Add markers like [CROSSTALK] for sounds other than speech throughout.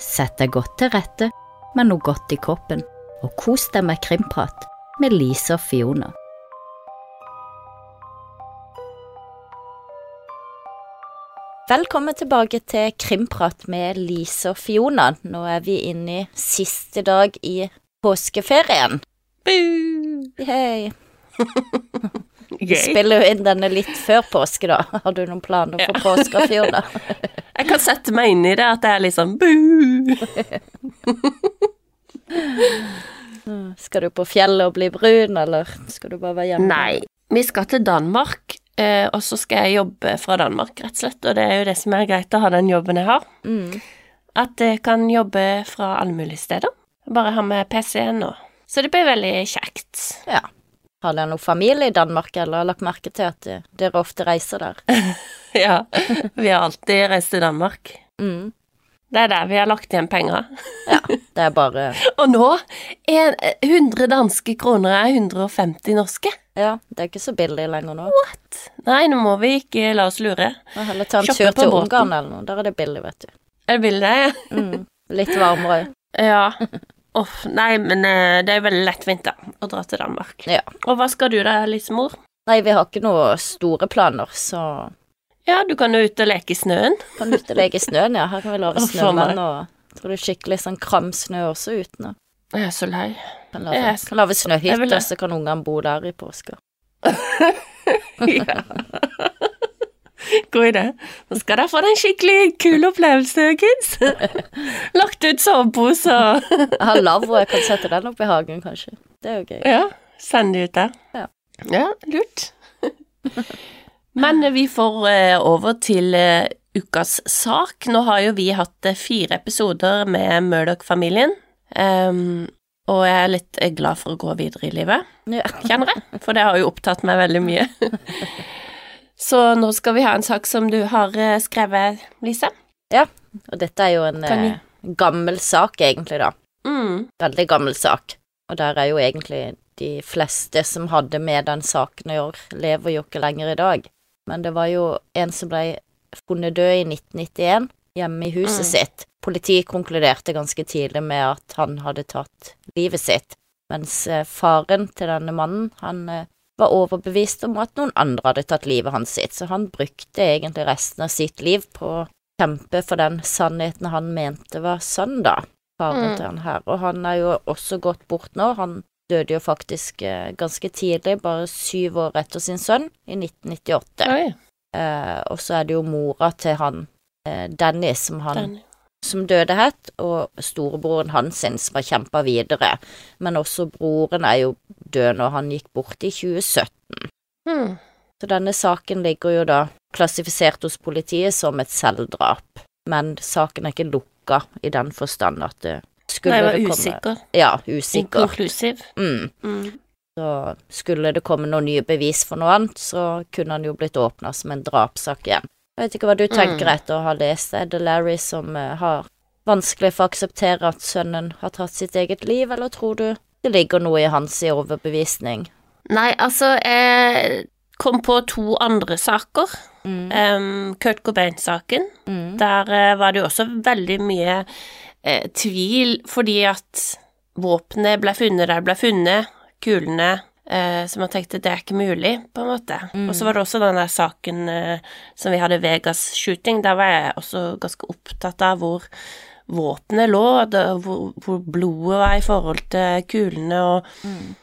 Sett deg godt til rette med noe godt i kroppen, og kos deg med krimprat med Lise og Fiona. Velkommen tilbake til Krimprat med Lise og Fiona. Nå er vi inne i siste dag i påskeferien. Hei. [LAUGHS] Gøy. spiller jo inn denne litt før påske, da. Har du noen planer for påske, og fjor, da? [LAUGHS] Jeg kan sette meg inn i det, at det er litt sånn bu. [LAUGHS] Skal du på fjellet og bli brun, eller skal du bare være hjemme? Nei, vi skal til Danmark, eh, og så skal jeg jobbe fra Danmark, rett og slett. Og det er jo det som er greit å ha den jobben jeg har. Mm. At jeg kan jobbe fra alle mulige steder. Bare ha med PC-en og Så det blir veldig kjekt. Ja. Har dere noen familie i Danmark, eller har lagt merke til at eh, dere ofte reiser der? [LAUGHS] Ja, vi har alltid reist til Danmark. Mm. Det er der vi har lagt igjen penger. Ja, det er bare [LAUGHS] Og nå er 100 danske kroner er 150 norske. Ja, det er ikke så billig lenger nå. What? Nei, nå må vi ikke la oss lure. Må heller ta en tur til. Ungarn eller noe. Der er det billig, vet du. Er det billig, ja? Mm. Litt varmere. Ja. [LAUGHS] Uff, nei, men eh, det er veldig lettvint, da, å dra til Danmark. Ja. Og hva skal du da, Lisemor? Nei, vi har ikke noen store planer, så Ja, du kan jo ut og leke i snøen. kan ute og leke i snøen, ja. Her kan vi lage snømenn og tror er skikkelig sånn kram snø også uten. Jeg er så lei. Kan lage, kan lage snøhytte, så kan ungene bo der i påska. [LAUGHS] [LAUGHS] ja. God idé. Nå skal dere få den en skikkelig kul opplevelse, kids. [LAUGHS] Lagt ut sovepose og Jeg har lavvo, jeg kan sette den opp i hagen, kanskje. Det er jo gøy. Ja, send de ut der. Ja. Ja, lurt. Men vi får eh, over til eh, ukas sak. Nå har jo vi hatt eh, fire episoder med Murdoch-familien, Um, og jeg er litt glad for å gå videre i livet, Ja. kjenner jeg, for det har jo opptatt meg veldig mye. [LAUGHS] Så nå skal vi ha en sak som du har eh, skrevet, Lise. Ja, Og dette er jo en eh, gammel sak, egentlig, da. Mm. Veldig gammel sak. Og der er jo egentlig de fleste som hadde med den saken å gjøre, lever jo ikke lenger i dag. Men det var jo en som ble funnet død i 1991 hjemme i huset Mm. sitt. Politiet konkluderte ganske tidlig med at han hadde tatt livet sitt, mens eh, faren til denne mannen, han eh, var overbevist om at noen andre hadde tatt livet hans sitt, så han brukte egentlig resten av sitt liv på å kjempe for den sannheten han mente var sann, da faren Mm. til han her. Og han er jo også gått bort nå. Han døde jo faktisk eh, ganske tidlig, bare syv år etter sin sønn, i 1998. Eh, og så er det jo mora til han, eh, Dennis, som, han, den. Som døde het, og storebroren hans som har kjempa videre. Men også broren er jo død nå, han gikk bort i 2017. Hmm. Så denne saken ligger jo da klassifisert hos politiet som et selvdrap, men saken er ikke lukka i den forstand at det skulle Nei, det komme usikker. Ja, usikker. Inkonklusiv. Mm. Mm. Så skulle det komme noen nye bevis for noe annet, så kunne han jo blitt åpna som en drapssak igjen. Jeg vet ikke hva du tenker Mm. etter å ha lest. Er det Larry som eh, har vanskelig for å akseptere at sønnen har tatt sitt eget liv, eller tror du det ligger noe i hans overbevisning? Nei, altså, jeg kom på to andre saker. Mm. Um, Kurt Cobain-saken. Mm. Der eh, var det jo også veldig mye eh, tvil, fordi at våpenet ble funnet der det ble funnet, kulene eh, Så man tenkte det er ikke mulig, på en måte. Mm. Og så var det også den der saken eh, som vi hadde Vegas-shooting. Der var jeg også ganske opptatt av hvor våpenet lå, det, hvor, hvor blodet var i forhold til kulene, og Mm.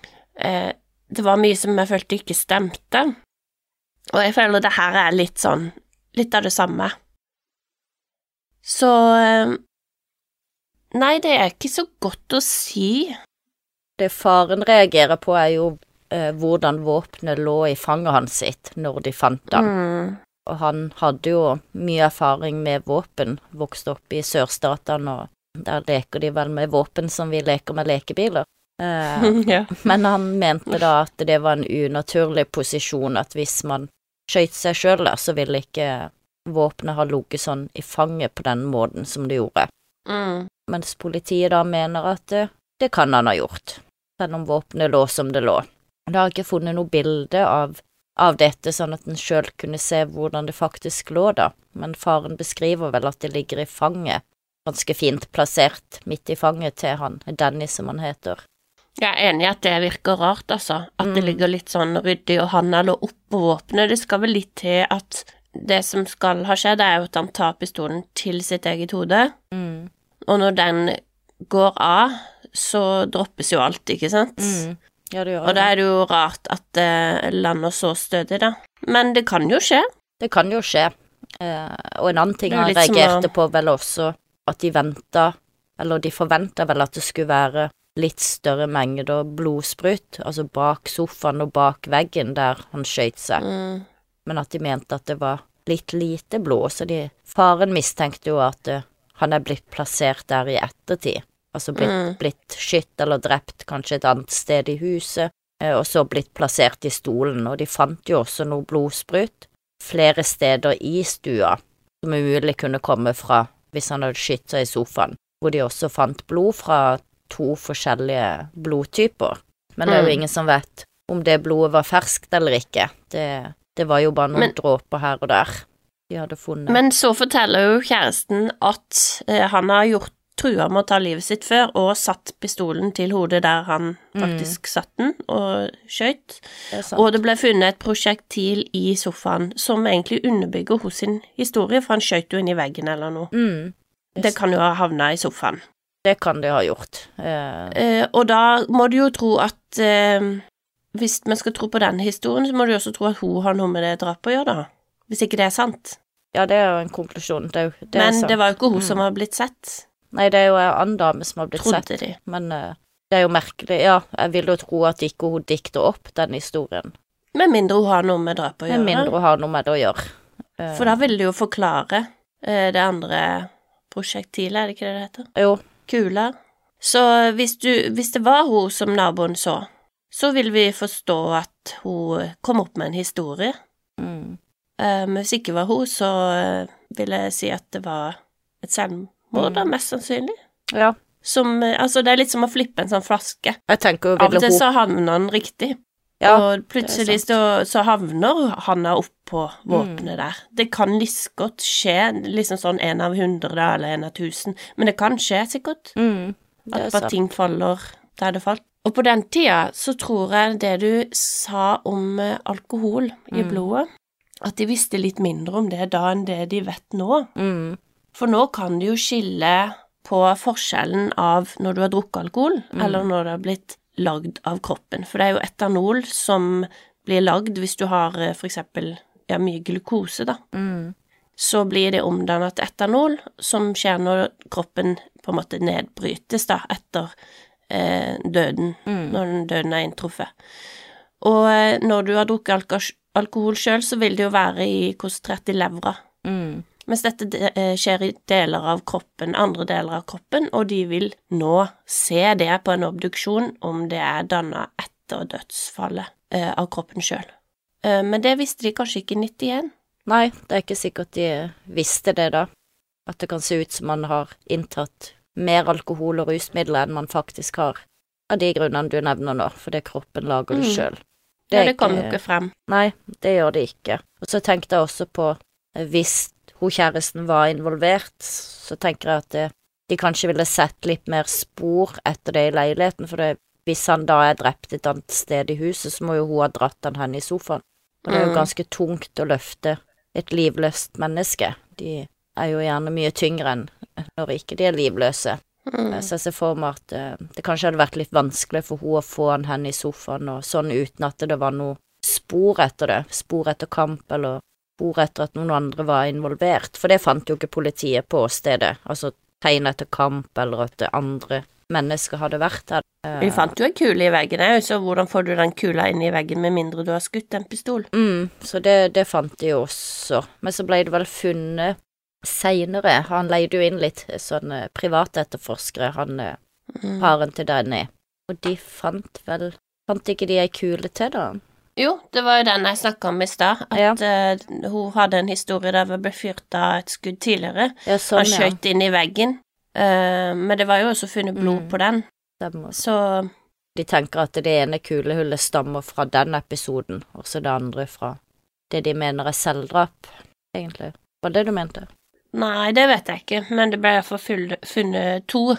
eh, det var mye som jeg følte ikke stemte. Og jeg føler det her er litt sånn Litt av det samme. Så eh, Nei, det er ikke så godt å si. Det faren reagerer på, er jo eh, hvordan våpenet lå i fanget hans sitt når de fant ham. Mm. Og han hadde jo mye erfaring med våpen, vokste opp i sørstatene, og der leker de vel med våpen som vi leker med lekebiler. Eh, [LAUGHS] ja. men han mente da at det var en unaturlig posisjon, at hvis man skøyt seg sjøl der, så ville ikke våpenet ha ligget sånn i fanget på den måten som det gjorde. Mm. Mens politiet da mener at det, det kan han ha gjort, selv om våpenet lå som det lå. De har ikke funnet noe bilde av, av dette, sånn at en sjøl kunne se hvordan det faktisk lå da, men faren beskriver vel at det ligger i fanget ganske fint plassert midt i fanget til han Dennis, som han heter. Jeg er enig i at det virker rart, altså. At det Mm. ligger litt sånn ryddig, og han lå oppå våpenet. Det skal vel litt til at det som skal ha skjedd, er jo at han tar pistolen til sitt eget hode, Mm. og når den går av, så droppes jo alt, ikke sant? Mm. Ja, det gjør Og da er det jo rart at det lander så stødig, da. Men det kan jo skje. Det kan jo skje. Eh, og en annen ting Det han reagerte å- på, vel også at de venta, eller de forventa vel at det skulle være litt større mengder blodsprut, altså bak sofaen og bak veggen der han skøyt seg, Mm. men at de mente at det var litt lite blod, så de Faren mistenkte jo at eh, han er blitt plassert der i ettertid, altså blitt, Mm. blitt skutt eller drept kanskje et annet sted i huset, eh, og så blitt plassert i stolen, og de fant jo også noe blodsprut flere steder i stua som umulig kunne komme fra hvis han hadde skutt seg i sofaen, hvor de også fant blod fra to forskjellige blodtyper. Men det er jo Mm. ingen som vet om det blodet var ferskt eller ikke. Det, det var jo bare noen Men- dråper her og der de hadde funnet. Men så forteller jo kjæresten at eh, han har gjort trua med å ta livet sitt før, og satt pistolen til hodet der han faktisk satt den, og skøyt. Og det ble funnet et prosjektil i sofaen som egentlig underbygger hos sin historie, for han skøyt jo inn i veggen eller noe. mm, Det kan jo ha havna i sofaen. det kan det ha gjort. Eh, Eh, og da må du jo tro at eh, Hvis vi skal tro på den historien, så må du også tro at hun har noe med det drapet å gjøre, da. Hvis ikke det er sant. ja, det er jo en konklusjon. Det det Men det var jo ikke hun Mm. som har blitt sett, Nei, det er jo ei annen dame som har blitt trodde sett. de. Men uh, det er jo merkelig. Ja, jeg vil jo tro at ikke hun dikter opp den historien. Med mindre hun har noe med drapet å gjøre. Med mindre hun har noe med det å gjøre. Uh, For da vil det jo forklare uh, det andre prosjektilet, er det ikke det det heter? Jo, Kula. Så hvis, du, hvis det var hun som naboen så, så vil vi forstå at hun kom opp med en historie. mm, Men hvis ikke var hun, så vil jeg si at det var et selvmord, da, Mm. mest sannsynlig. ja. Som eh, Altså, det er litt som å flippe en sånn flaske. Jeg tenker Av og til så havner den riktig, Ja, og plutselig så, så havner handa oppå Mm. våpenet der. Det kan like godt skje, liksom sånn en av hundre eller en av tusen, men det kan skje sikkert. mm, At bare ting faller der det falt. Og på den tida så tror jeg det du sa om eh, alkohol i Mm. blodet, at de visste litt mindre om det da enn det de vet nå. Mm, For nå kan du jo skille på forskjellen av når du har drukket alkohol, Mm. eller når det har blitt lagd av kroppen. For det er jo etanol som blir lagd hvis du har eh, for eksempel ja, mye glukose, da. mm, Så blir det omdannet til etanol, som skjer når kroppen på en måte nedbrytes, da, etter eh, døden, mm, når den døden er inntruffet. Og eh, når du har drukket alko alkohol sjøl, så vil det jo være i konsentrert i levra. mm, Mens dette de- eh, skjer i deler av kroppen, andre deler av kroppen, og de vil nå se det på en obduksjon om det er danna etter dødsfallet eh, av kroppen sjøl. Eh, men det visste de kanskje ikke i 91. Nei, det er ikke sikkert de visste det da. At det kan se ut som man har inntatt mer alkohol og rusmidler enn man faktisk har. Av de grunnene du nevner nå, fordi kroppen lager det Mm. sjøl. Ja, det kommer jo ikke frem. Nei, det gjør det ikke. Og så tenkte jeg også på hvis hun kjæresten var involvert, så tenker jeg at det, de kanskje ville sett litt mer spor etter det i leiligheten, for det, hvis han da er drept et annet sted i huset, så må jo hun ha dratt han hen i sofaen. Og det er jo Mm. ganske tungt å løfte et livløst menneske. De er jo gjerne mye tyngre enn når ikke de er livløse. Mm. Så jeg ser for meg at eh, det kanskje hadde vært litt vanskelig for hun å få han hen i sofaen og sånn uten at det var noe spor etter det, spor etter kamp eller spor etter at noen andre var involvert, for det fant jo ikke politiet på stedet, altså tegn etter kamp eller at andre mennesker hadde vært her. Eh, Vi fant jo en kule i veggen òg, så hvordan får du den kula inn i veggen med mindre du har skutt en pistol? Mm, så det, det fant de jo også, men så ble det vel funnet seinere. Han leide jo inn litt sånne privatetterforskere, han eh, Mm. paren til Danny, og de fant vel Fant ikke de ei kule til, da? Jo, det var jo den jeg snakka om i stad, at Ja. uh, hun hadde en historie der hun ble fyrt av et skudd tidligere. Ja, sånn, Han ja. inn i veggen, Uh, men det var jo også funnet blod Mm. på den, så De tenker at det ene kulehullet stammer fra den episoden, og så det andre fra det de mener er selvdrap, egentlig. Var det du mente? Nei, det vet jeg ikke, men det ble iallfall funnet to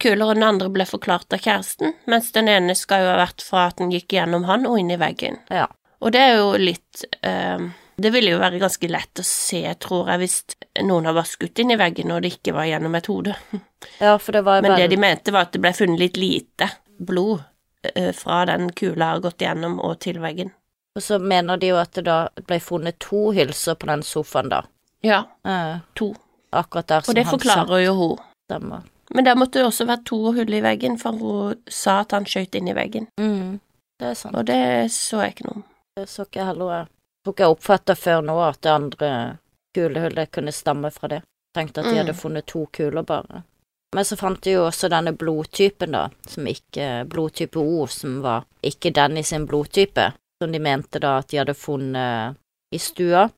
kuler, og den andre ble forklart av kjæresten, mens den ene skal jo ha vært fra at den gikk gjennom han og inn i veggen. Ja. Og det er jo litt eh, Det ville jo være ganske lett å se, tror jeg, hvis noen har vært skutt inn i veggen og det ikke var gjennom et hode. [LAUGHS] ja, for det var Men vel det de mente, var at det ble funnet litt lite blod uh, fra den kula har gått gjennom og til veggen. Og så mener de jo at det da ble funnet to hylser på den sofaen, da. Ja, Uh, to. akkurat der som Og det forklarer jo hun. Stemmer. Men der måtte det også være to hull i veggen, for hun sa at han skjøt inn i veggen. Mm, det er sant. Og det så jeg ikke noe om. Det så ikke jeg heller jeg tror ikke jeg oppfatta før nå at det andre kulehullet kunne stamme fra det. Tenkte at de Mm. hadde funnet to kuler, bare. Men så fant de jo også denne blodtypen, da, som ikke Blodtype O, som var ikke den i sin blodtype, som de mente da at de hadde funnet i stua,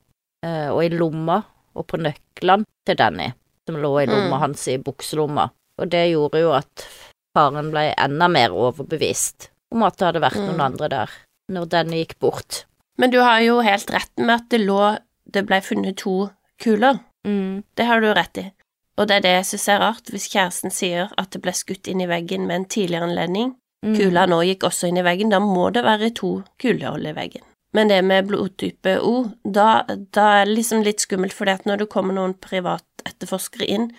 eh, og i lomma, og på nøklene til Danny, som lå i lomma Mm. hans i bukselomma. Og det gjorde jo at faren ble enda mer overbevist om at det hadde vært noen Mm. andre der når denne gikk bort. Men du har jo helt rett med at det lå Det ble funnet to kuler. Mm. Det har du rett i. Og det er det jeg syns er rart, hvis kjæresten sier at det ble skutt inn i veggen med en tidligere anledning. Mm. Kula nå gikk også inn i veggen, da må det være to kulehull i veggen. Men det med blodtype O, da, da er det liksom litt skummelt, at når det kommer noen privatetterforskere inn,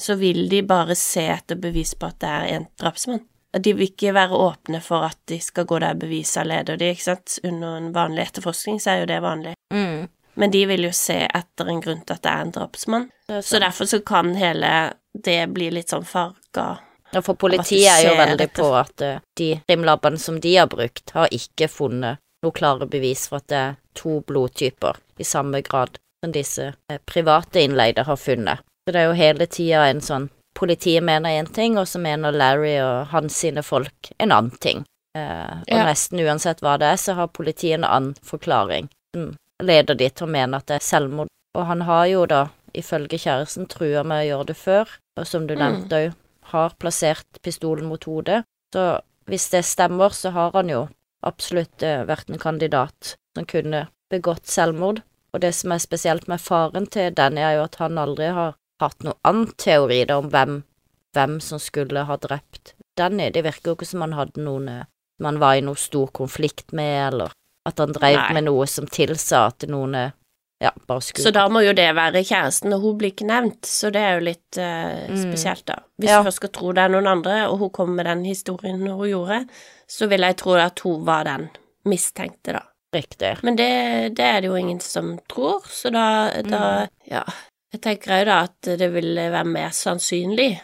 så vil de bare se etter bevis på at det er en drapsmann. De vil ikke være åpne for at de skal gå der beviset leder de, ikke sant. Under en vanlig etterforskning så er jo det vanlig. Mm. Men de vil jo se etter en grunn til at det er en drapsmann. Så derfor så kan hele det bli litt sånn farga. Ja, for politiet er jo veldig dette. på at eh, de rimlabene som de har brukt, har ikke funnet noe klare bevis for at det er to blodtyper i samme grad som disse eh, private innleide har funnet. Så det er jo hele tida en sånn Politiet mener én ting, og så mener Larry og hans sine folk en annen ting. Eh, og Ja. nesten uansett hva det er, så har politiet en annen forklaring som leder de til å mene at det er selvmord. Og han har jo da, ifølge kjæresten, trua med å gjøre det før, og som du Mm. nevnte òg, har plassert pistolen mot hodet. Så hvis det stemmer, så har han jo absolutt eh, vært en kandidat som kunne begått selvmord. Og det som er spesielt med faren til Danny, er jo at han aldri har hatt noen annen teori da om hvem, hvem som skulle ha drept Danny. Det virker jo ikke som han hadde noen Man var i noe stor konflikt med, eller at han drev Nei. med noe som tilsa at noen eh, ja, bare skulle Så da må jo det være kjæresten, og hun blir ikke nevnt, så det er jo litt eh, Mm. spesielt, da. Hvis Ja. du først skal tro det er noen andre, og hun kommer med den historien hun gjorde, så vil jeg tro at hun var den mistenkte, da. Riktig. Men det, det er det jo ingen som tror, så da, da Mm. Ja. Jeg tenker òg da at det ville være mer sannsynlig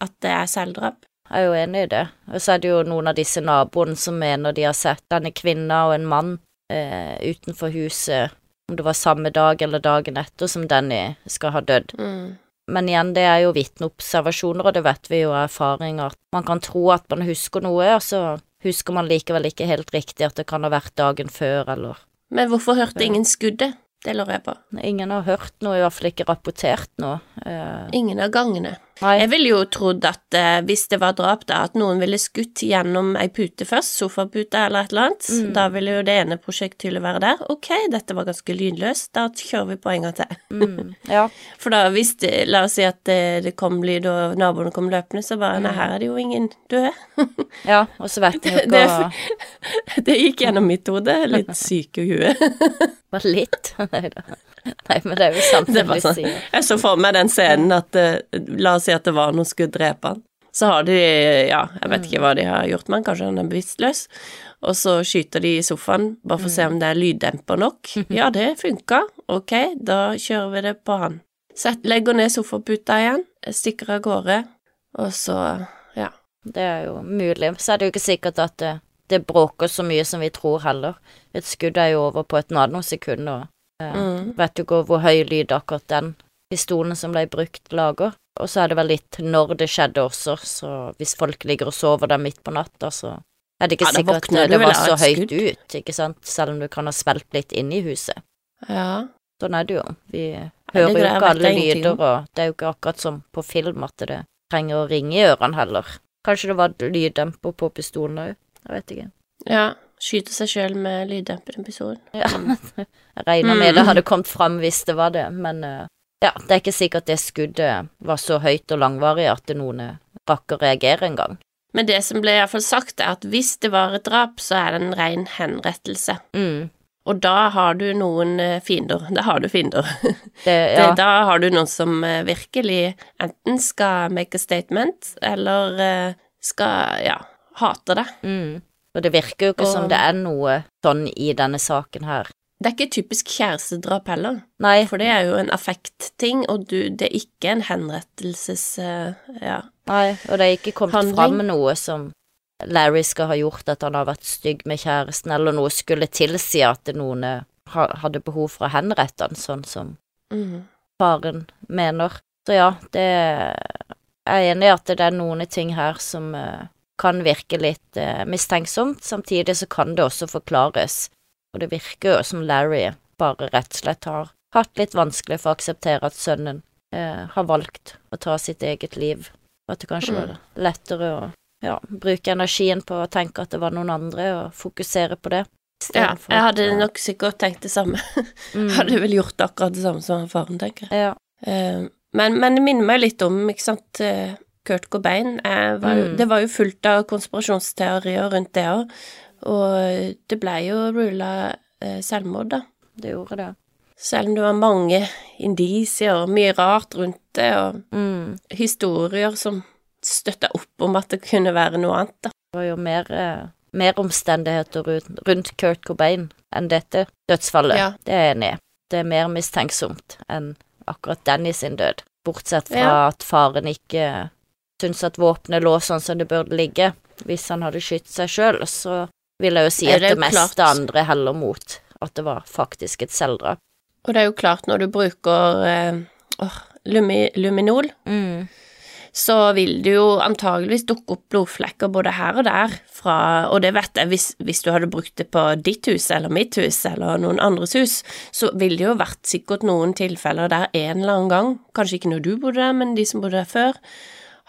at det er selvdrap. Jeg er jo enig i det. Og så er det jo noen av disse naboene som mener de har sett denne kvinna og en mann eh, utenfor huset, om det var samme dag eller dagen etter som Danny skal ha dødd. Mm. Men igjen, det er jo vitneobservasjoner, og det vet vi jo av erfaring at man kan tro at man husker noe, og så husker man likevel ikke helt riktig at det kan ha vært dagen før, eller Men hvorfor hørte ingen skuddet? Det lurer jeg på. Ingen har hørt noe, i hvert fall ikke rapportert noe. Eh, Ingen av gangene. Nei. Jeg ville jo trodd at eh, hvis det var drap, da, at noen ville skutt gjennom ei pute først, sofapute eller et eller annet. Mm. Da ville jo det ene prosjektilet være der. Ok, dette var ganske lydløst, da kjører vi på en gang til. Mm, [LAUGHS] ja. For da hvis det, la oss si at det, det kom lyd og naboene kom løpende, så bare Mm. nei, her er det jo ingen døde. [LAUGHS] ja, og så vet jeg jo hva [LAUGHS] Det gikk gjennom mitt hode, litt syk i huet. Bare litt? [LAUGHS] Nei men det er jo sant Det de sånn. sier. Jeg så for meg den scenen at eh, La oss si at det var noen skulle drepe han. Så har de Ja, jeg vet ikke hva de har gjort med han, kanskje han er bevisstløs. Og så skyter de i sofaen, bare for å se om det er lyddemper nok. Ja, det funka. Ok, da kjører vi det på han. Sett, legger ned sofaputa igjen, stikker av gårde, og så Ja. Det er jo mulig. Så er det jo ikke sikkert at det, det bråker så mye som vi tror heller. Et skudd er jo over på et nanosekund, og eh, Mm. vet du ikke hvor høy lyd akkurat den pistolen som ble brukt, lager. Og så er det vel litt når det skjedde også, så hvis folk ligger og sover der midt på natta, så er det ikke Ja, sikkert at du det var så høyt skudd. ut, ikke sant, selv om du kan ha svelt litt inne i huset. Ja. Sånn er det jo. Vi hører jo ikke alle lyder, og det er jo ikke akkurat som på film at det trenger å ringe i ørene heller. Kanskje det var lyddemper på pistolen òg, jeg vet ikke. ja. Skyter seg sjøl med lyddempende pistol. [LAUGHS] Ja. Jeg regner med det hadde kommet fram hvis det var det, men eh, Ja, det er ikke sikkert det skuddet var så høyt og langvarig at noen rakk å reagere engang. Men det som ble iallfall sagt, er at hvis det var et drap, så er det en ren henrettelse. Mm. Og da har du noen eh, fiender. Da har du fiender. [LAUGHS] Det, Det, ja. da har du noen som eh, virkelig enten skal make a statement, eller eh, skal, ja, hate det. Mm. Og det virker jo ikke som det er noe sånn i denne saken her. Det er ikke typisk kjærestedrap heller, Nei, for det er jo en affektting, og du, det er ikke en henrettelses... eh, ja. nei, og det er ikke kommet Handling. fram noe som Larry skal ha gjort, at han har vært stygg med kjæresten, eller noe skulle tilsi at noen eh, hadde behov for å henrette han, sånn som mm. faren mener. Så ja, det jeg er enig i at det er noen ting her som eh, kan virke litt eh, mistenksomt. Samtidig så kan det også forklares, og det virker jo som Larry bare rett og slett har hatt litt vanskelig for å akseptere at sønnen eh, har valgt å ta sitt eget liv. Og at det kanskje var lettere å ja, bruke energien på å tenke at det var noen andre, og fokusere på det. ja, jeg hadde at, nok sikkert tenkt det samme. [LAUGHS] mm, hadde vel gjort akkurat det samme som faren, tenker jeg. ja, Eh, men, men det minner meg litt om, ikke sant, eh, Kurt Cobain. Jeg var, jo- Mm. Det var jo fullt av konspirasjonsteorier rundt det òg, og det ble jo rula eh, selvmord, da. det gjorde det. Selv om det var mange indisier og mye rart rundt det, og Mm. historier som støtta opp om at det kunne være noe annet, da. Det var jo mer, eh, mer omstendigheter rundt, rundt Kurt Cobain enn dette dødsfallet. Ja. Det er jeg enig i. Det er mer mistenksomt enn akkurat Danny sin død. Bortsett fra Ja. at faren ikke syntes at våpenet lå sånn som det burde ligge. Hvis han hadde skutt seg sjøl, så vil jeg jo si at det det meste andre heller mot at det var faktisk et selvdrap. Og det er jo klart, når du bruker eh, oh, lumi, luminol, Mm. så vil det jo antageligvis dukke opp blodflekker både her og der fra Og det vet jeg, hvis, hvis du hadde brukt det på ditt hus eller mitt hus eller noen andres hus, så ville det jo vært sikkert noen tilfeller der en eller annen gang, kanskje ikke når du bodde der, men de som bodde der før,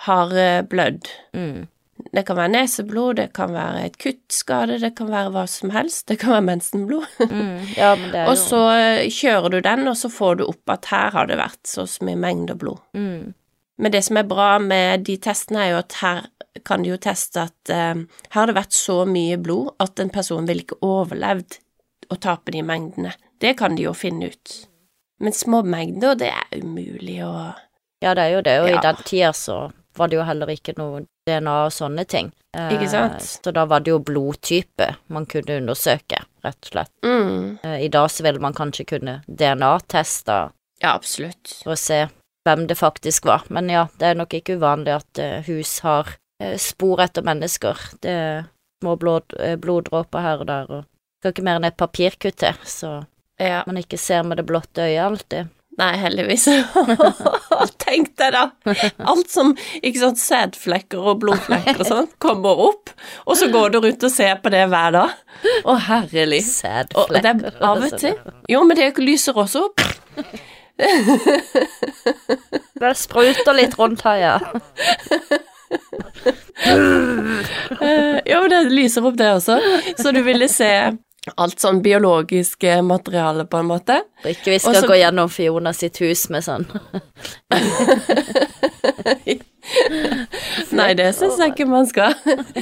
har blødd. Mm. Det kan være neseblod, det kan være et kuttskade, det kan være hva som helst, det kan være mensenblod. [LAUGHS] Mm. Ja, Og så eh, kjører du den, og så får du opp at her har det vært så mye mengder blod. mm. Men det som er bra med de testene, er jo at her kan de jo teste at eh, her har det vært så mye blod at en person ville ikke overlevd å tape de mengdene. Det kan de jo finne ut. Men små mengder, det er umulig å Ja, det er jo det, og Ja. i den tida så var det jo heller ikke noe DNA og sånne ting. Eh, Ikke sant? Så da var det jo blodtype man kunne undersøke, rett og slett. mm, Eh, I dag så ville man kanskje kunne DNA-teste Ja, absolutt. for å se hvem det faktisk var, men ja, det er nok ikke uvanlig at eh, hus har eh, spor etter mennesker. Det er små blod, eh, bloddråper her og der, og skal ikke mer enn et papirkutt til, så Ja. man ikke ser med det blotte øyet alltid. Nei, heldigvis. [LAUGHS] Tenk deg da, alt som, ikke sant, sædflekker og blodflekker og sånn, kommer opp, og så går du rundt og ser på det hver dag. Å, herlig. Sædflekker Og av og til Jo, men det lyser også opp. Det spruter litt rundt her, ja. ja, Jo, men det lyser opp det også. Så du ville se alt sånn biologisk eh, materiale, på en måte. Og ikke vi skal Også- gå gjennom Fiona sitt hus med sånn [LAUGHS] Nei, det syns jeg ikke man skal.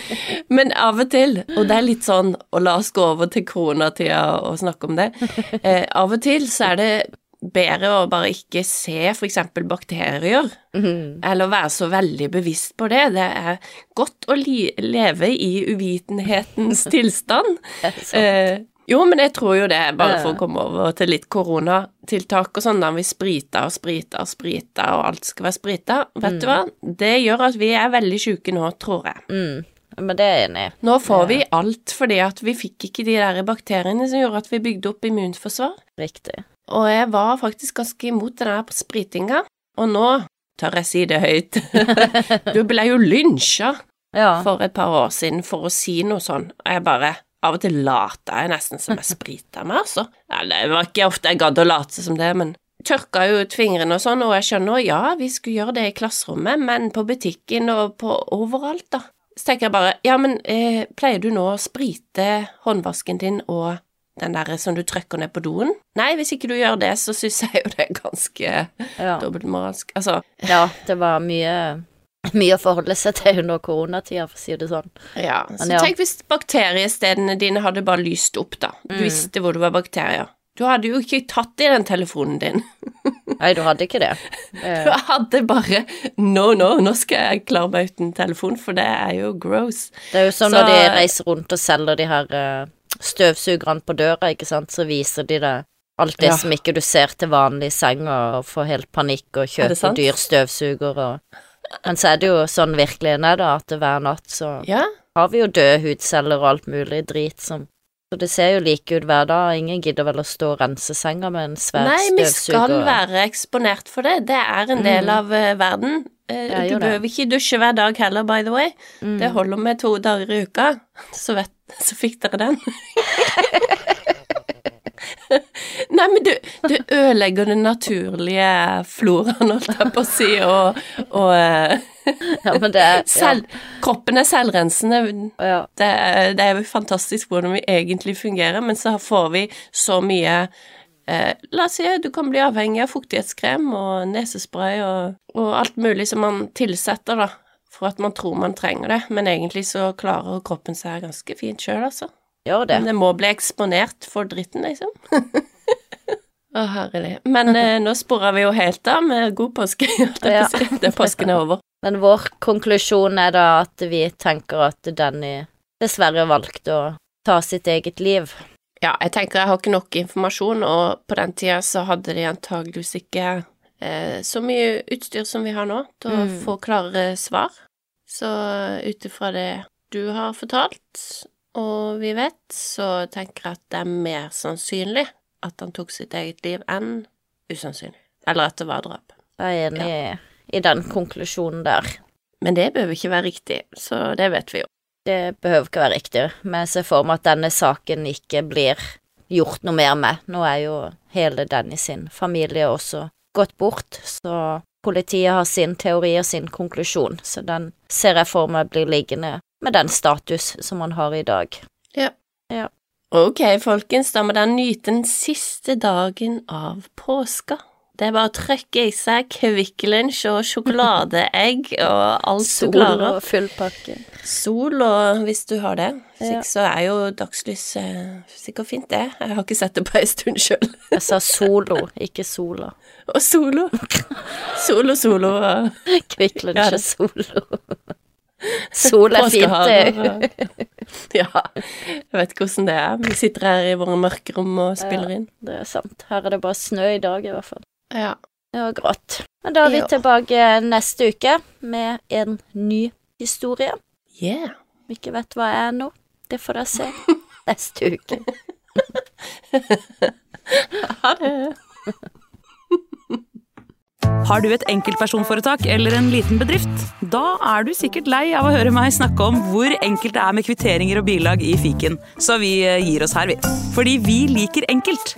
[LAUGHS] Men av og til, og det er litt sånn, og la oss gå over til koronatida og snakke om det, eh, av og til så er det bedre å bare ikke se eksempel bakterier, Mhm. eller være så veldig bevisst på det. Det er godt å leve i uvitenhetens [LAUGHS] tilstand. Eh, jo, men jeg tror jo det, bare for å komme over til litt koronatiltak og sånn, da vi spriter og spriter og spriter, og alt skal være sprita. Vet du hva? Det gjør at vi er veldig sjuke nå, tror jeg. mm, Men det er jeg enig i. Nå får vi alt fordi at vi fikk ikke de der bakteriene som gjorde at vi bygde opp immunforsvar. Riktig. Og jeg var faktisk ganske imot den der spritinga, og nå tør jeg si det høyt. [LAUGHS] Du ble jo lynsja Ja. for et par år siden for å si noe sånn, og jeg bare Av og til lata jeg nesten som jeg sprita meg, altså. Det var ikke ofte jeg gadd å late som det, men tørka jo ut fingrene og sånn, og jeg skjønner, ja, vi skulle gjøre det i klasserommet, men på butikken og på overalt, da. Så tenker jeg bare, ja, men eh, pleier du nå å sprite håndvasken din og den derre som du trykker ned på doen. Nei, hvis ikke du gjør det, så syns jeg jo det er ganske Ja. dobbeltmoralsk. Altså, ja, det var mye mye å forholde seg til under koronatida, for å si det sånn. ja. Så Men ja. tenk hvis bakteriestedene dine hadde bare lyst opp, da. Du Mm. visste hvor det var bakterier. Du hadde jo ikke tatt i den telefonen din. [LAUGHS] Nei, du hadde ikke det. [LAUGHS] Du hadde bare No, no, nå skal jeg klare meg uten telefon, for det er jo gross. Det er jo sånn Så- når de reiser rundt og selger de her eh, støvsugerne på døra, ikke sant, så viser de det alt det Ja. som ikke du ser til vanlig i senga, og får helt panikk og Er kjøper dyr støvsuger og Men så er det jo sånn virkeligheten er, da, at hver natt så Ja, har vi jo døde hudceller og alt mulig drit som Så det ser jo like ut hver dag. Ingen gidder vel å stå og rense senga med en svær Nei, vi skal være eksponert for det. Det er en del Mm. av uh, verden. Uh, du behøver det. ikke dusje hver dag heller, by the way. Mm. Det holder med to dager i uka. [LAUGHS] Så, vet, så fikk dere den. [LAUGHS] Nei, men du, du ødelegger den naturlige floraen, holdt jeg på å si, og, og eh, Ja, men det selv, ja. kroppen er selvrensende. ja. Det, det er jo fantastisk hvordan vi egentlig fungerer, men så får vi så mye eh, La oss si du kan bli avhengig av fuktighetskrem og nesespray og, og alt mulig som man tilsetter, da, for at man tror man trenger det, men egentlig så klarer kroppen seg ganske fint sjøl, altså. Gjør det. Men det må bli eksponert for dritten, liksom. [LAUGHS] Å, herlig. Men eh, nå sporer vi jo helt av med god påske, [LAUGHS] det, ja. Det påsken er over. Men vår konklusjon er da at vi tenker at Danny dessverre valgte å ta sitt eget liv. Ja, jeg tenker jeg har ikke nok informasjon, og på den tida så hadde de antageligvis ikke så mye utstyr som vi har nå, til å Mm. få klare svar. Så ut ifra det du har fortalt, og vi vet, så tenker jeg at det er mer sannsynlig at han tok sitt eget liv enn usannsynlig. Eller at det var drap. Jeg er enig i, i den konklusjonen der. Men det behøver ikke være riktig, så det vet vi jo. Det behøver ikke være riktig, men jeg ser for meg at denne saken ikke blir gjort noe mer med. Nå er jo hele Dennis sin familie også gått bort, så politiet har sin teori og sin konklusjon, så den ser jeg for meg blir liggende med den status som han har i dag. Ja. Ok, folkens, da må dere nyte den siste dagen av påska. Det er bare å trykke i seg Kvikk Lunsj og sjokoladeegg og alt du Sol og full pakke. Sol og hvis du har det. Hvis Ja. ikke så er jo dagslys eh, sikkert fint, det. Jeg har ikke sett det på ei stund sjøl. Jeg sa solo, ikke sola. [LAUGHS] Og solo. Solo, solo. Kvikk Lunsj og solo. Sol er fint, det. [LAUGHS] Ja, jeg vet ikke hvordan det er. Vi sitter her i våre mørkerom og spiller inn. Det er sant. Her er det bare snø i dag, i hvert fall. Ja. Det var grått. Men da er vi jo. tilbake neste uke med en ny historie. Yeah. Vi ikke vet hva er nå. Det får dere se [LAUGHS] neste uke. [LAUGHS] Ha det. Har du et enkeltpersonforetak eller en liten bedrift? Da er du sikkert lei av å høre meg snakke om hvor enkelt det er med kvitteringer og bilag i fiken, så vi eh, gir oss her, vi. Fordi vi liker enkelt.